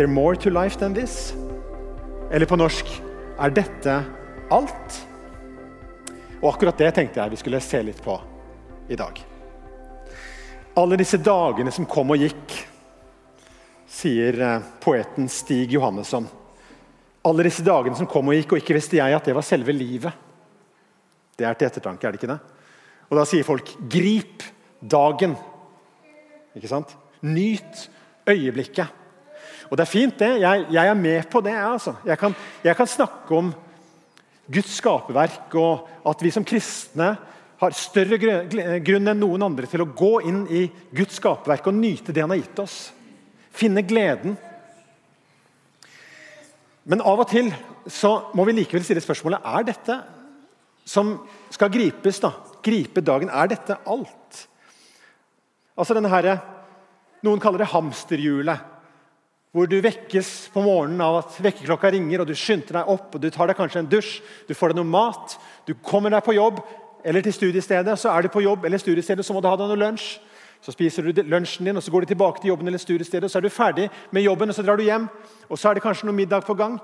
there more to life than this? Eller på norsk Er dette alt? Og akkurat det tenkte jeg vi skulle se litt på i dag. Alle disse dagene som kom og gikk, sier eh, poeten Stig Johannesson. Alle disse dagene som kom og gikk, og ikke visste jeg at det var selve livet. Det er til ettertanke, er det ikke det? Og da sier folk 'grip dagen'. Ikke sant? Nyt øyeblikket. Og det er fint, det. Jeg, jeg er med på det. Altså. Jeg, kan, jeg kan snakke om Guds skaperverk, og at vi som kristne har større grunn enn noen andre til å gå inn i Guds skaperverk og nyte det han har gitt oss. Finne gleden. Men av og til så må vi likevel stille spørsmålet er dette som skal gripes, da, gripe dagen, er dette alt? Altså denne her, Noen kaller det hamsterhjulet. Hvor du vekkes på morgenen av at vekkerklokka ringer, og du skynder deg opp og du tar deg kanskje en dusj, du får deg noe mat, du kommer deg på jobb eller til studiestedet. Så er du på jobb eller studiestedet, så må du ha deg noe lunsj. Så spiser du lunsjen din, og så går du tilbake til jobben eller studiestedet. og Så er du ferdig med jobben, og så drar du hjem. Og så er det kanskje noe middag på gang.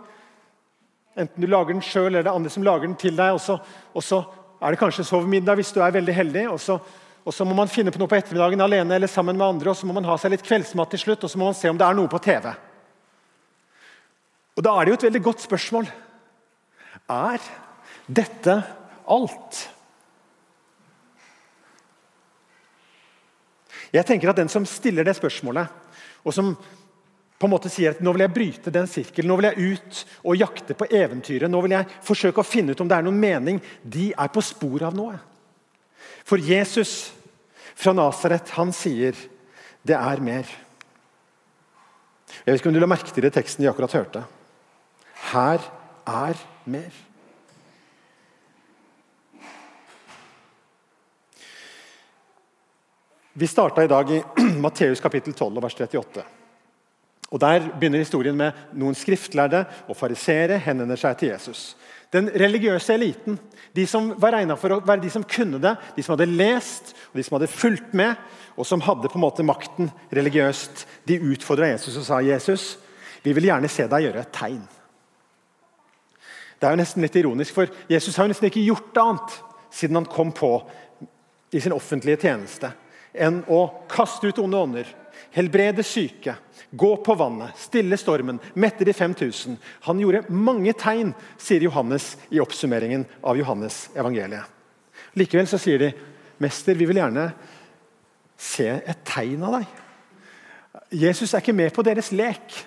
Enten du lager den sjøl, eller det er andre som lager den til deg. Og så, er det kanskje sovemiddag hvis du er veldig heldig. og så og så må man finne på noe på ettermiddagen alene eller sammen med andre, og så må man ha seg litt kveldsmat til slutt, og så må man se om det er noe på TV. Og Da er det jo et veldig godt spørsmål. Er dette alt? Jeg tenker at Den som stiller det spørsmålet, og som på en måte sier at nå vil jeg bryte den sirkelen, nå vil jeg ut og jakte på eventyret, nå vil jeg forsøke å finne ut om det er noen mening, de er på sporet av noe. For Jesus fra Nasaret, han sier det er mer. Jeg vet ikke om du la merke til det teksten de akkurat hørte. Her er mer. Vi starta i dag i Matteus kapittel 12 vers 38. Og Der begynner historien med noen skriftlærde og fariseere henvender seg til Jesus. Den religiøse eliten, de som var regna for å være de som kunne det, de som hadde lest og de som hadde fulgt med, og som hadde på en måte makten religiøst, de utfordra Jesus og sa Jesus, vi vil gjerne se deg gjøre et tegn. Det er jo nesten litt ironisk, for Jesus har jo nesten ikke gjort annet siden han kom på i sin offentlige tjeneste, enn å kaste ut onde ånder, helbrede syke, gå på vannet, stille stormen, mette de 5000. Han gjorde mange tegn, sier Johannes i oppsummeringen av Johannes evangeliet. Likevel så sier de, 'Mester, vi vil gjerne se et tegn av deg.' Jesus er ikke med på deres lek.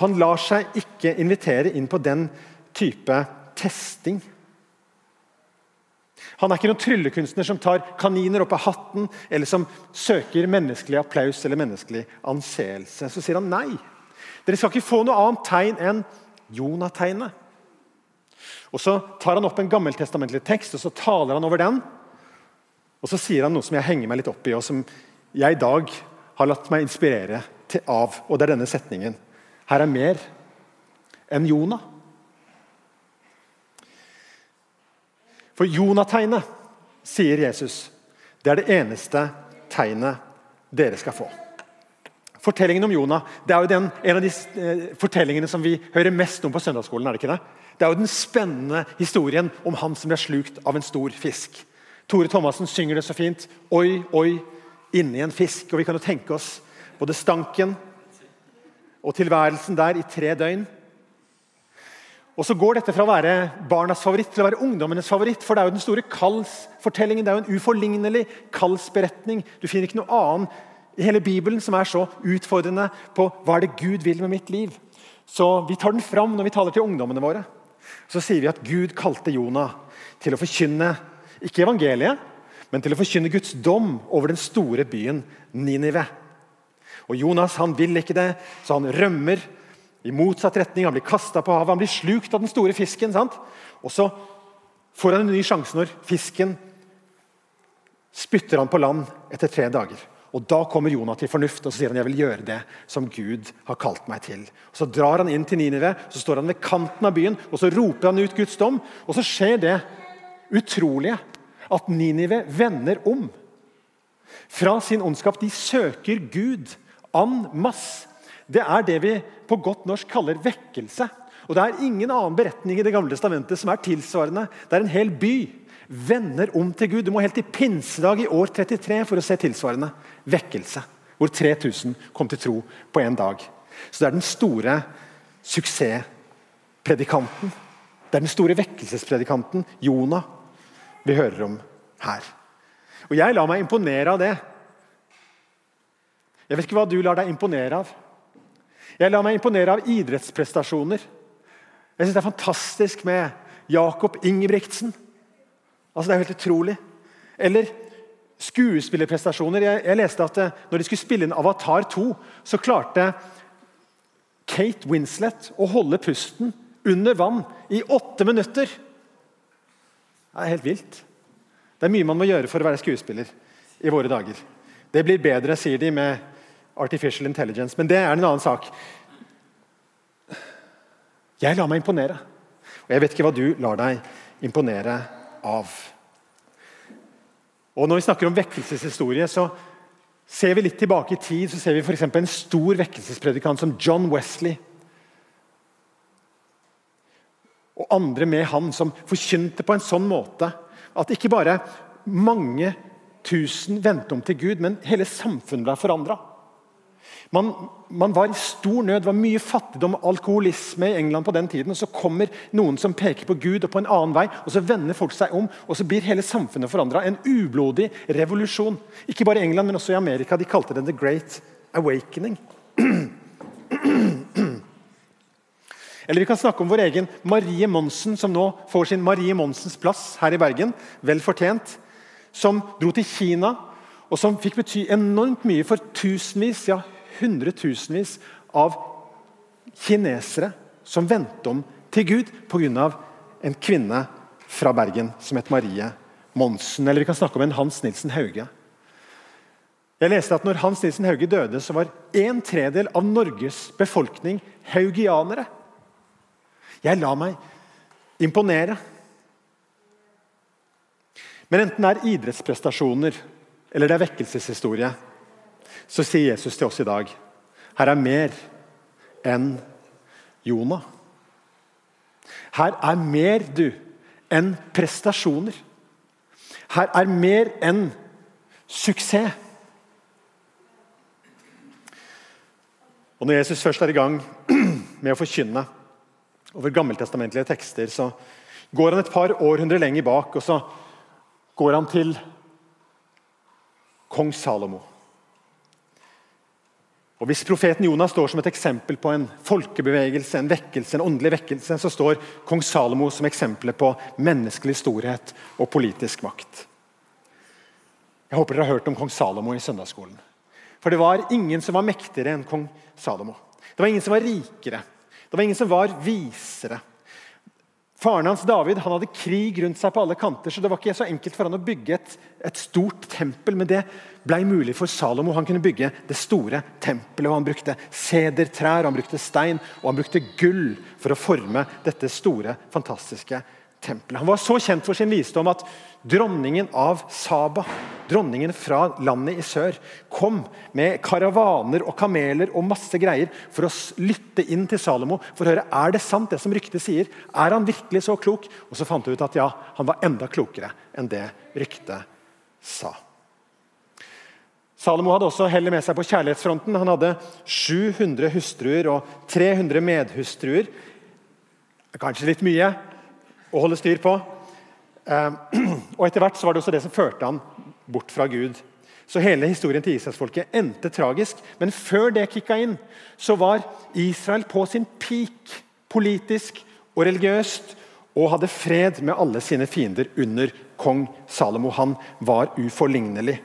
Han lar seg ikke invitere inn på den type testing. Han er ikke noen tryllekunstner som tar kaniner opp av hatten, eller som søker menneskelig applaus eller menneskelig anseelse. Så sier han nei. Dere skal ikke få noe annet tegn enn Jonategnet. Og Så tar han opp en gammeltestamentlig tekst og så taler han over den. Og Så sier han noe som jeg henger meg litt opp i, og som jeg i dag har latt meg inspirere av. Og det er denne setningen. Her er mer enn Jonah. For Jonategnet, sier Jesus, det er det eneste tegnet dere skal få. Fortellingen om Jonah det er jo den, en av de eh, fortellingene som vi hører mest om på søndagsskolen. er Det ikke det? Det er jo den spennende historien om han som ble slukt av en stor fisk. Tore Thomassen synger det så fint. Oi, oi, inni en fisk. Og Vi kan jo tenke oss både stanken og tilværelsen der i tre døgn. Og så går dette fra å være barnas favoritt til å være ungdommenes favoritt. For det er jo den store kallsfortellingen. Det er jo en uforlignelig kallsberetning. Du finner ikke noe annet i hele Bibelen som er så utfordrende på hva er det Gud vil med mitt liv. Så Vi tar den fram når vi taler til ungdommene våre. Så sier vi at Gud kalte Jonah til å forkynne ikke evangeliet, men til å forkynne Guds dom over den store byen Ninive. Og Jonas han vil ikke det, så han rømmer i motsatt retning. Han blir kasta på havet, han blir slukt av den store fisken. Sant? Og så får han en ny sjanse når fisken spytter han på land etter tre dager. Og Da kommer Jonah til fornuft og så sier han, jeg vil gjøre det som Gud har kalt meg til. Og Så drar han inn til Ninive, så står han ved kanten av byen og så roper han ut Guds dom. Og så skjer det utrolige at Ninive vender om fra sin ondskap. De søker Gud en masse. Det er det vi på godt norsk kaller vekkelse. Og Det er ingen annen beretning i Det gamle testamentet som er tilsvarende. Det er en hel by vender om til Gud. Du må helt til pinsedag i år 33 for å se tilsvarende vekkelse. Hvor 3000 kom til tro på én dag. Så det er den store suksesspredikanten. Det er den store vekkelsespredikanten Jonah vi hører om her. Og Jeg lar meg imponere av det. Jeg vet ikke hva du lar deg imponere av. Jeg lar meg imponere av idrettsprestasjoner. Jeg synes Det er fantastisk med Jakob Ingebrigtsen. Altså, Det er jo helt utrolig. Eller skuespillerprestasjoner. Jeg, jeg, leste at eh, når de skulle spille inn Avatar 2, så klarte Kate Winslet å holde pusten under vann i åtte minutter. Det er helt vilt. Det er mye man må gjøre for å være skuespiller i våre dager. Det blir bedre, sier de, med artificial intelligence, men det er en annen sak. Jeg lar meg imponere. Og jeg vet ikke hva du lar deg imponere av. Og Når vi snakker om vekkelseshistorie, så ser vi litt tilbake i tid. så ser vi for En stor vekkelsespredikant som John Wesley. Og andre med han som forkynte på en sånn måte at ikke bare mange tusen vendte om til Gud, men hele samfunnet ble forandra. Man, man, var i stor nød, det var mye fattigdom og alkoholisme i England på den tiden. og Så kommer noen som peker på Gud og på en annen vei, og så vender folk seg om. og Så blir hele samfunnet forandra. En ublodig revolusjon. Ikke bare i England, men også i Amerika. De kalte det The Great Awakening. Eller vi kan snakke om vår egen Marie Monsen, som nå får sin Marie Monsens plass her i Bergen. Vel fortjent. Som dro til Kina, og som fikk bety enormt mye for tusenvis, ja hundretusenvis av kinesere som vendte om til Gud pga. en kvinne fra Bergen som het Marie Monsen. Eller vi kan snakke om en Hans Nilsen Hauge. Jeg leste at når Hans Nilsen Hauge døde, så var en tredel av Norges befolkning haugianere. Jeg lar meg imponere. Men enten det er idrettsprestasjoner eller det er vekkelseshistorie, så sier Jesus til oss i dag her er mer enn Jonah. Her er mer, du, enn prestasjoner. Her er mer enn suksess. Og Når Jesus først er i gang med å forkynne over gammeltestamentlige tekster, så går han et par århundrer lenger bak, og så går han til kong Salomo. Og Hvis profeten Jonas står som et eksempel på en folkebevegelse, en vekkelse, en åndelig vekkelse, så står kong Salomo som eksempelet på menneskelig storhet og politisk makt. Jeg håper dere har hørt om kong Salomo i søndagsskolen. For det var ingen som var mektigere enn kong Salomo. Det var ingen som var rikere. Det var ingen som var visere. Faren hans David han hadde krig rundt seg på alle kanter, så det var ikke så enkelt for han å bygge et, et stort tempel. Men det ble mulig for Salomo. Han kunne bygge det store tempelet. og Han brukte sedertrær, han brukte stein og han brukte gull for å forme dette store, fantastiske tempelet tempelet. Han var så kjent for sin visdom at dronningen av Saba, dronningen fra landet i sør, kom med karavaner og kameler og masse greier for å lytte inn til Salomo for å høre er det sant det som ryktet sier. Er han virkelig så klok? Og Så fant hun ut at ja, han var enda klokere enn det ryktet sa. Salomo hadde også hellet med seg på kjærlighetsfronten. Han hadde 700 hustruer og 300 medhustruer. Kanskje litt mye, å holde styr på. Ehm, og Etter hvert så var det også det som førte han bort fra Gud. Så hele historien til Israelsfolket endte tragisk. Men før det kicka inn, så var Israel på sin peak politisk og religiøst og hadde fred med alle sine fiender under kong Salomo. Han var uforlignelig.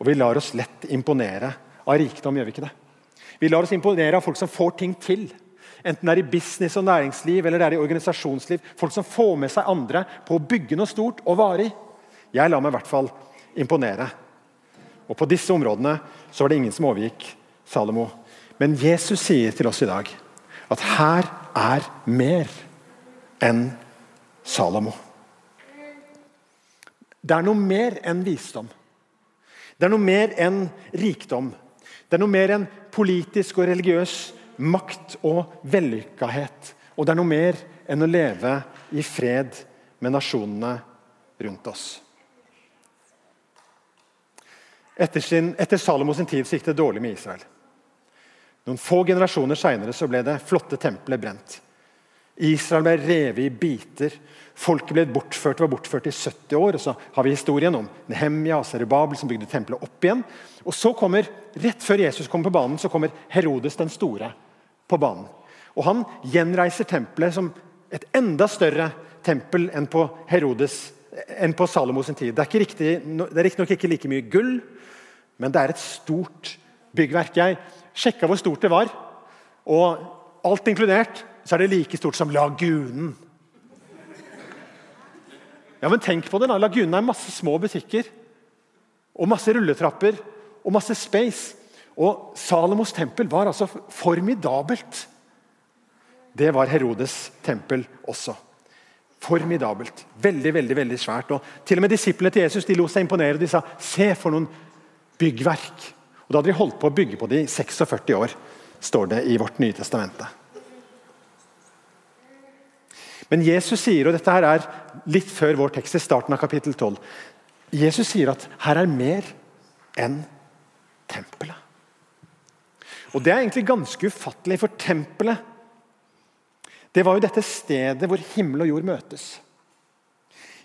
Og Vi lar oss lett imponere av rikdom, gjør vi ikke det? Vi lar oss imponere av folk som får ting til. Enten det er i business og næringsliv eller det er i organisasjonsliv. Folk som får med seg andre på å bygge noe stort og varig. Jeg lar meg i hvert fall imponere. Og På disse områdene så var det ingen som overgikk Salomo. Men Jesus sier til oss i dag at her er mer enn Salomo. Det er noe mer enn visdom. Det er noe mer enn rikdom. Det er noe mer enn politisk og religiøs makt og vellykkahet. Og det er noe mer enn å leve i fred med nasjonene rundt oss. Etter, sin, etter Salomos tid gikk det dårlig med Israel. Noen få generasjoner seinere ble det flotte tempelet brent. Israel ble revet i biter. Folket ble bortført var bortført i 70 år. og Så har vi historien om Nehemja og Serubabel som bygde tempelet opp igjen. Og så kommer, Rett før Jesus kommer på banen, så kommer Herodes den store på banen. Og Han gjenreiser tempelet som et enda større tempel enn på Herodes enn på Salomos tid. Det er, riktig, det ikke like mye gull, men det er et stort byggverk. Jeg sjekka hvor stort det var, og alt inkludert så er det like stort som Lagunen. Ja, men tenk på det da, Lagunen er masse små butikker, og masse rulletrapper og masse space. Og Salomos tempel var altså formidabelt. Det var Herodes tempel også. Formidabelt. Veldig veldig, veldig svært. Og til og med Disiplene til Jesus de lot seg imponere. og De sa se for noen byggverk. Og Da hadde de holdt på å bygge på det i 46 år, står det i vårt nye testamente. Men Jesus sier, og dette her er litt før vår tekst, i starten av kapittel 12 Jesus sier at her er mer enn tempelet. Og Det er egentlig ganske ufattelig, for tempelet det var jo dette stedet hvor himmel og jord møtes.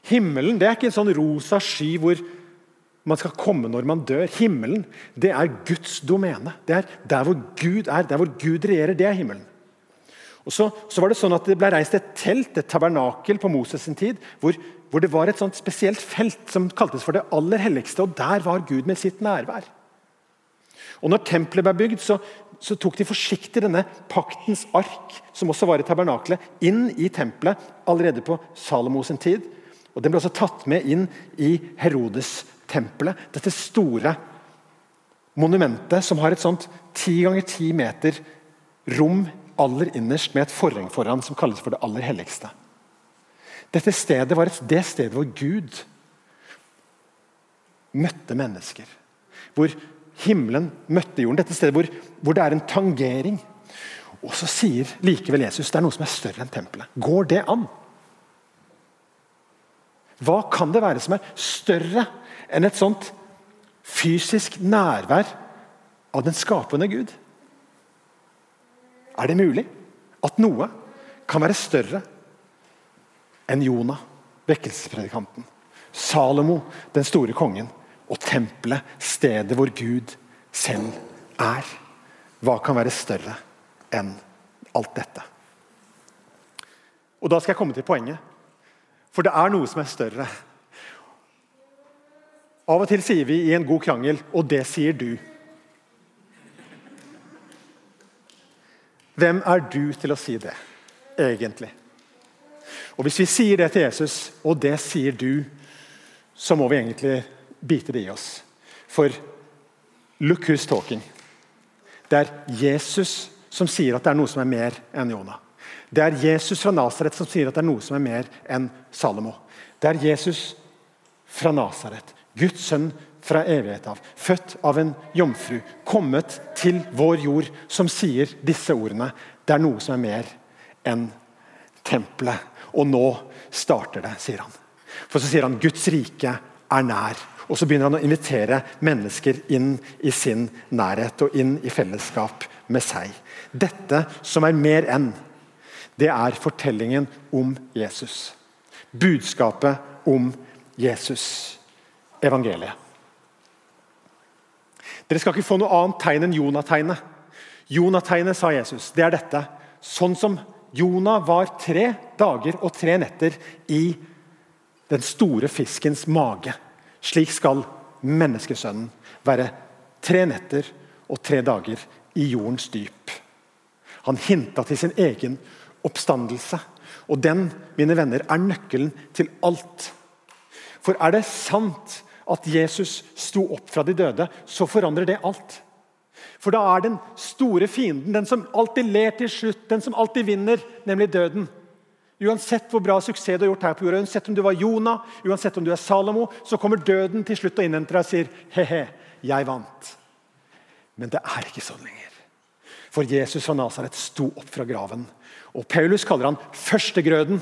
Himmelen det er ikke en sånn rosa sky hvor man skal komme når man dør. Himmelen det er Guds domene. Det er der hvor Gud er, der hvor Gud regjerer. Det er himmelen. Og så, så, var Det sånn at det ble reist et telt, et tabernakel, på Moses' sin tid, hvor, hvor, det var et sånt spesielt felt som kaltes for det aller helligste. og Der var Gud med sitt nærvær. Og når tempelet ble bygd, så, så tok de forsiktig denne paktens ark, som også var i tabernakelet, inn i tempelet allerede på Salomos tid. Og Den ble også tatt med inn i Herodes-tempelet. Dette store monumentet som har et sånt ti ganger ti meter rom aller innerst med et forheng foran som kalles for det aller helligste. Dette stedet var et, det stedet hvor Gud møtte mennesker. Hvor himmelen møtte jorden. Dette stedet hvor, hvor det er en tangering. Og så sier likevel Jesus det er noe som er større enn tempelet. Går det an? Hva kan det være som er større enn et sånt fysisk nærvær av den skapende Gud? Er det mulig at noe kan være større enn Jonah, vekkelsespredikanten, Salomo, den store kongen, og tempelet, stedet hvor Gud selv er. Hva kan være større enn alt dette? Og Da skal jeg komme til poenget. For det er noe som er større. Av og til sier vi i en god krangel 'og det sier du'. Hvem er du til å si det, egentlig? Og Hvis vi sier det til Jesus, og det sier du, så må vi egentlig bite det i oss. For look who's talking. Det er Jesus som sier at det er noe som er mer enn Jonah. Det er Jesus fra Nasaret som sier at det er noe som er mer enn Salomo. Det er Jesus fra Nasaret, Guds sønn fra evighet av, født av en jomfru, kommet til vår jord, som sier disse ordene. Det er noe som er mer enn tempelet. Og nå starter det, sier han. For så sier han Guds rike er nær. Og så begynner han å invitere mennesker inn i sin nærhet og inn i fellesskap med seg. Dette som er mer enn, det er fortellingen om Jesus. Budskapet om Jesus. Evangeliet. Dere skal ikke få noe annet tegn enn Jonategnet. Jonategnet, sa Jesus, det er dette. Sånn som Jonah var tre dager og tre netter i den store fiskens mage. Slik skal menneskesønnen være tre netter og tre dager i jordens dyp. Han hinta til sin egen oppstandelse. Og den mine venner, er nøkkelen til alt. For er det sant at Jesus sto opp fra de døde, så forandrer det alt. For da er den store fienden, den som alltid ler til slutt, den som alltid vinner, nemlig døden, Uansett hvor bra suksess du har gjort her på jorda, uansett om du var Jonah, uansett om du er Salomo, så kommer døden til slutt og innhenter deg og sier he-he, jeg vant. Men det er ikke sånn lenger. For Jesus fra Nasaret sto opp fra graven. Og Paulus kaller han førstegrøden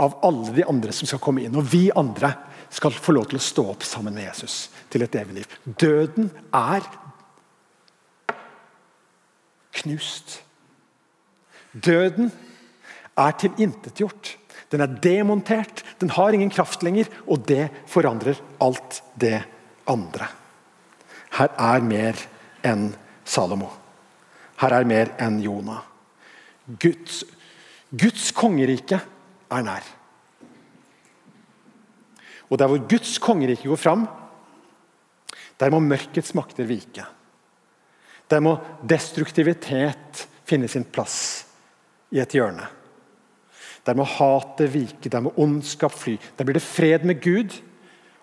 av alle de andre som skal komme inn. Og vi andre skal få lov til å stå opp sammen med Jesus til et evig liv. Døden er knust. Døden er tilintetgjort. Den er demontert, den har ingen kraft lenger, og det forandrer alt det andre. Her er mer enn Salomo. Her er mer enn Jonah. Guds, Guds kongerike er nær. Og der hvor Guds kongerike går fram, der må mørkets makter vike. Der må destruktivitet finne sin plass i et hjørne. Der må hatet vike, der må ondskap fly. Der blir det fred med Gud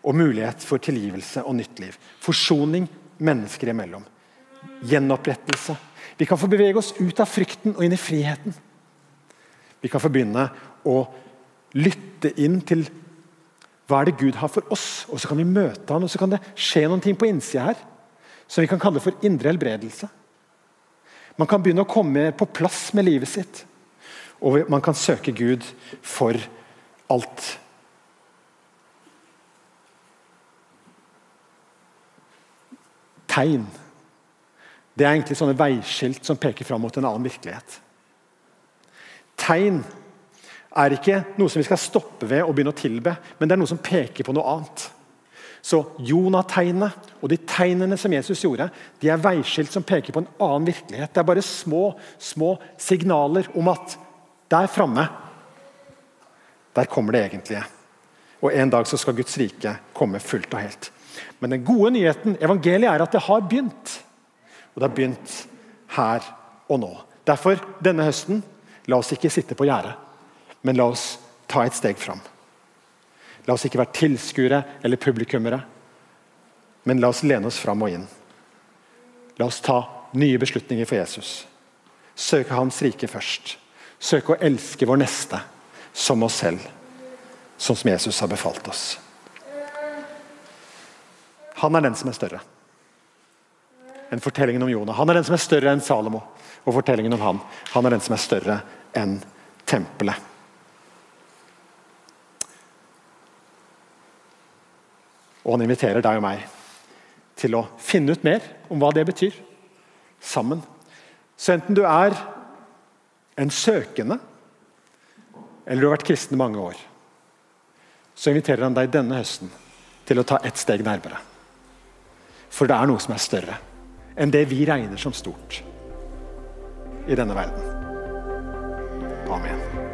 og mulighet for tilgivelse og nytt liv. Forsoning mennesker imellom. Gjenopprettelse. Vi kan få bevege oss ut av frykten og inn i friheten. Vi kan få begynne å lytte inn til hva er det Gud har for oss, og så kan vi møte han, og så kan det skje noen ting på innsida her som vi kan kalle for indre helbredelse. Man kan begynne å komme på plass med livet sitt. Og man kan søke Gud for alt. Tegn. Det er egentlig sånne veiskilt som peker fram mot en annen virkelighet. Tegn er ikke noe som vi skal stoppe ved og begynne å tilbe, men det er noe som peker på noe annet. Så Jonah-tegnet og de tegnene som Jesus gjorde, de er veiskilt som peker på en annen virkelighet. Det er bare små, små signaler om at der framme, der kommer det egentlige. Og En dag så skal Guds rike komme fullt og helt. Men den gode nyheten evangeliet er at det har begynt. Og det har begynt her og nå. Derfor, denne høsten, la oss ikke sitte på gjerdet, men la oss ta et steg fram. La oss ikke være tilskuere eller publikummere, men la oss lene oss fram og inn. La oss ta nye beslutninger for Jesus. Søke Hans rike først. Søke å elske vår neste som oss selv, sånn som Jesus har befalt oss. Han er den som er større enn fortellingen om Jonah. Han er den som er større enn Salomo og fortellingen om han. Han er den som er større enn tempelet. Og han inviterer deg og meg til å finne ut mer om hva det betyr, sammen. Så enten du er en søkende, eller du har vært kristen i mange år, så inviterer han deg denne høsten til å ta ett steg nærmere. For det er noe som er større enn det vi regner som stort i denne verden. Amen.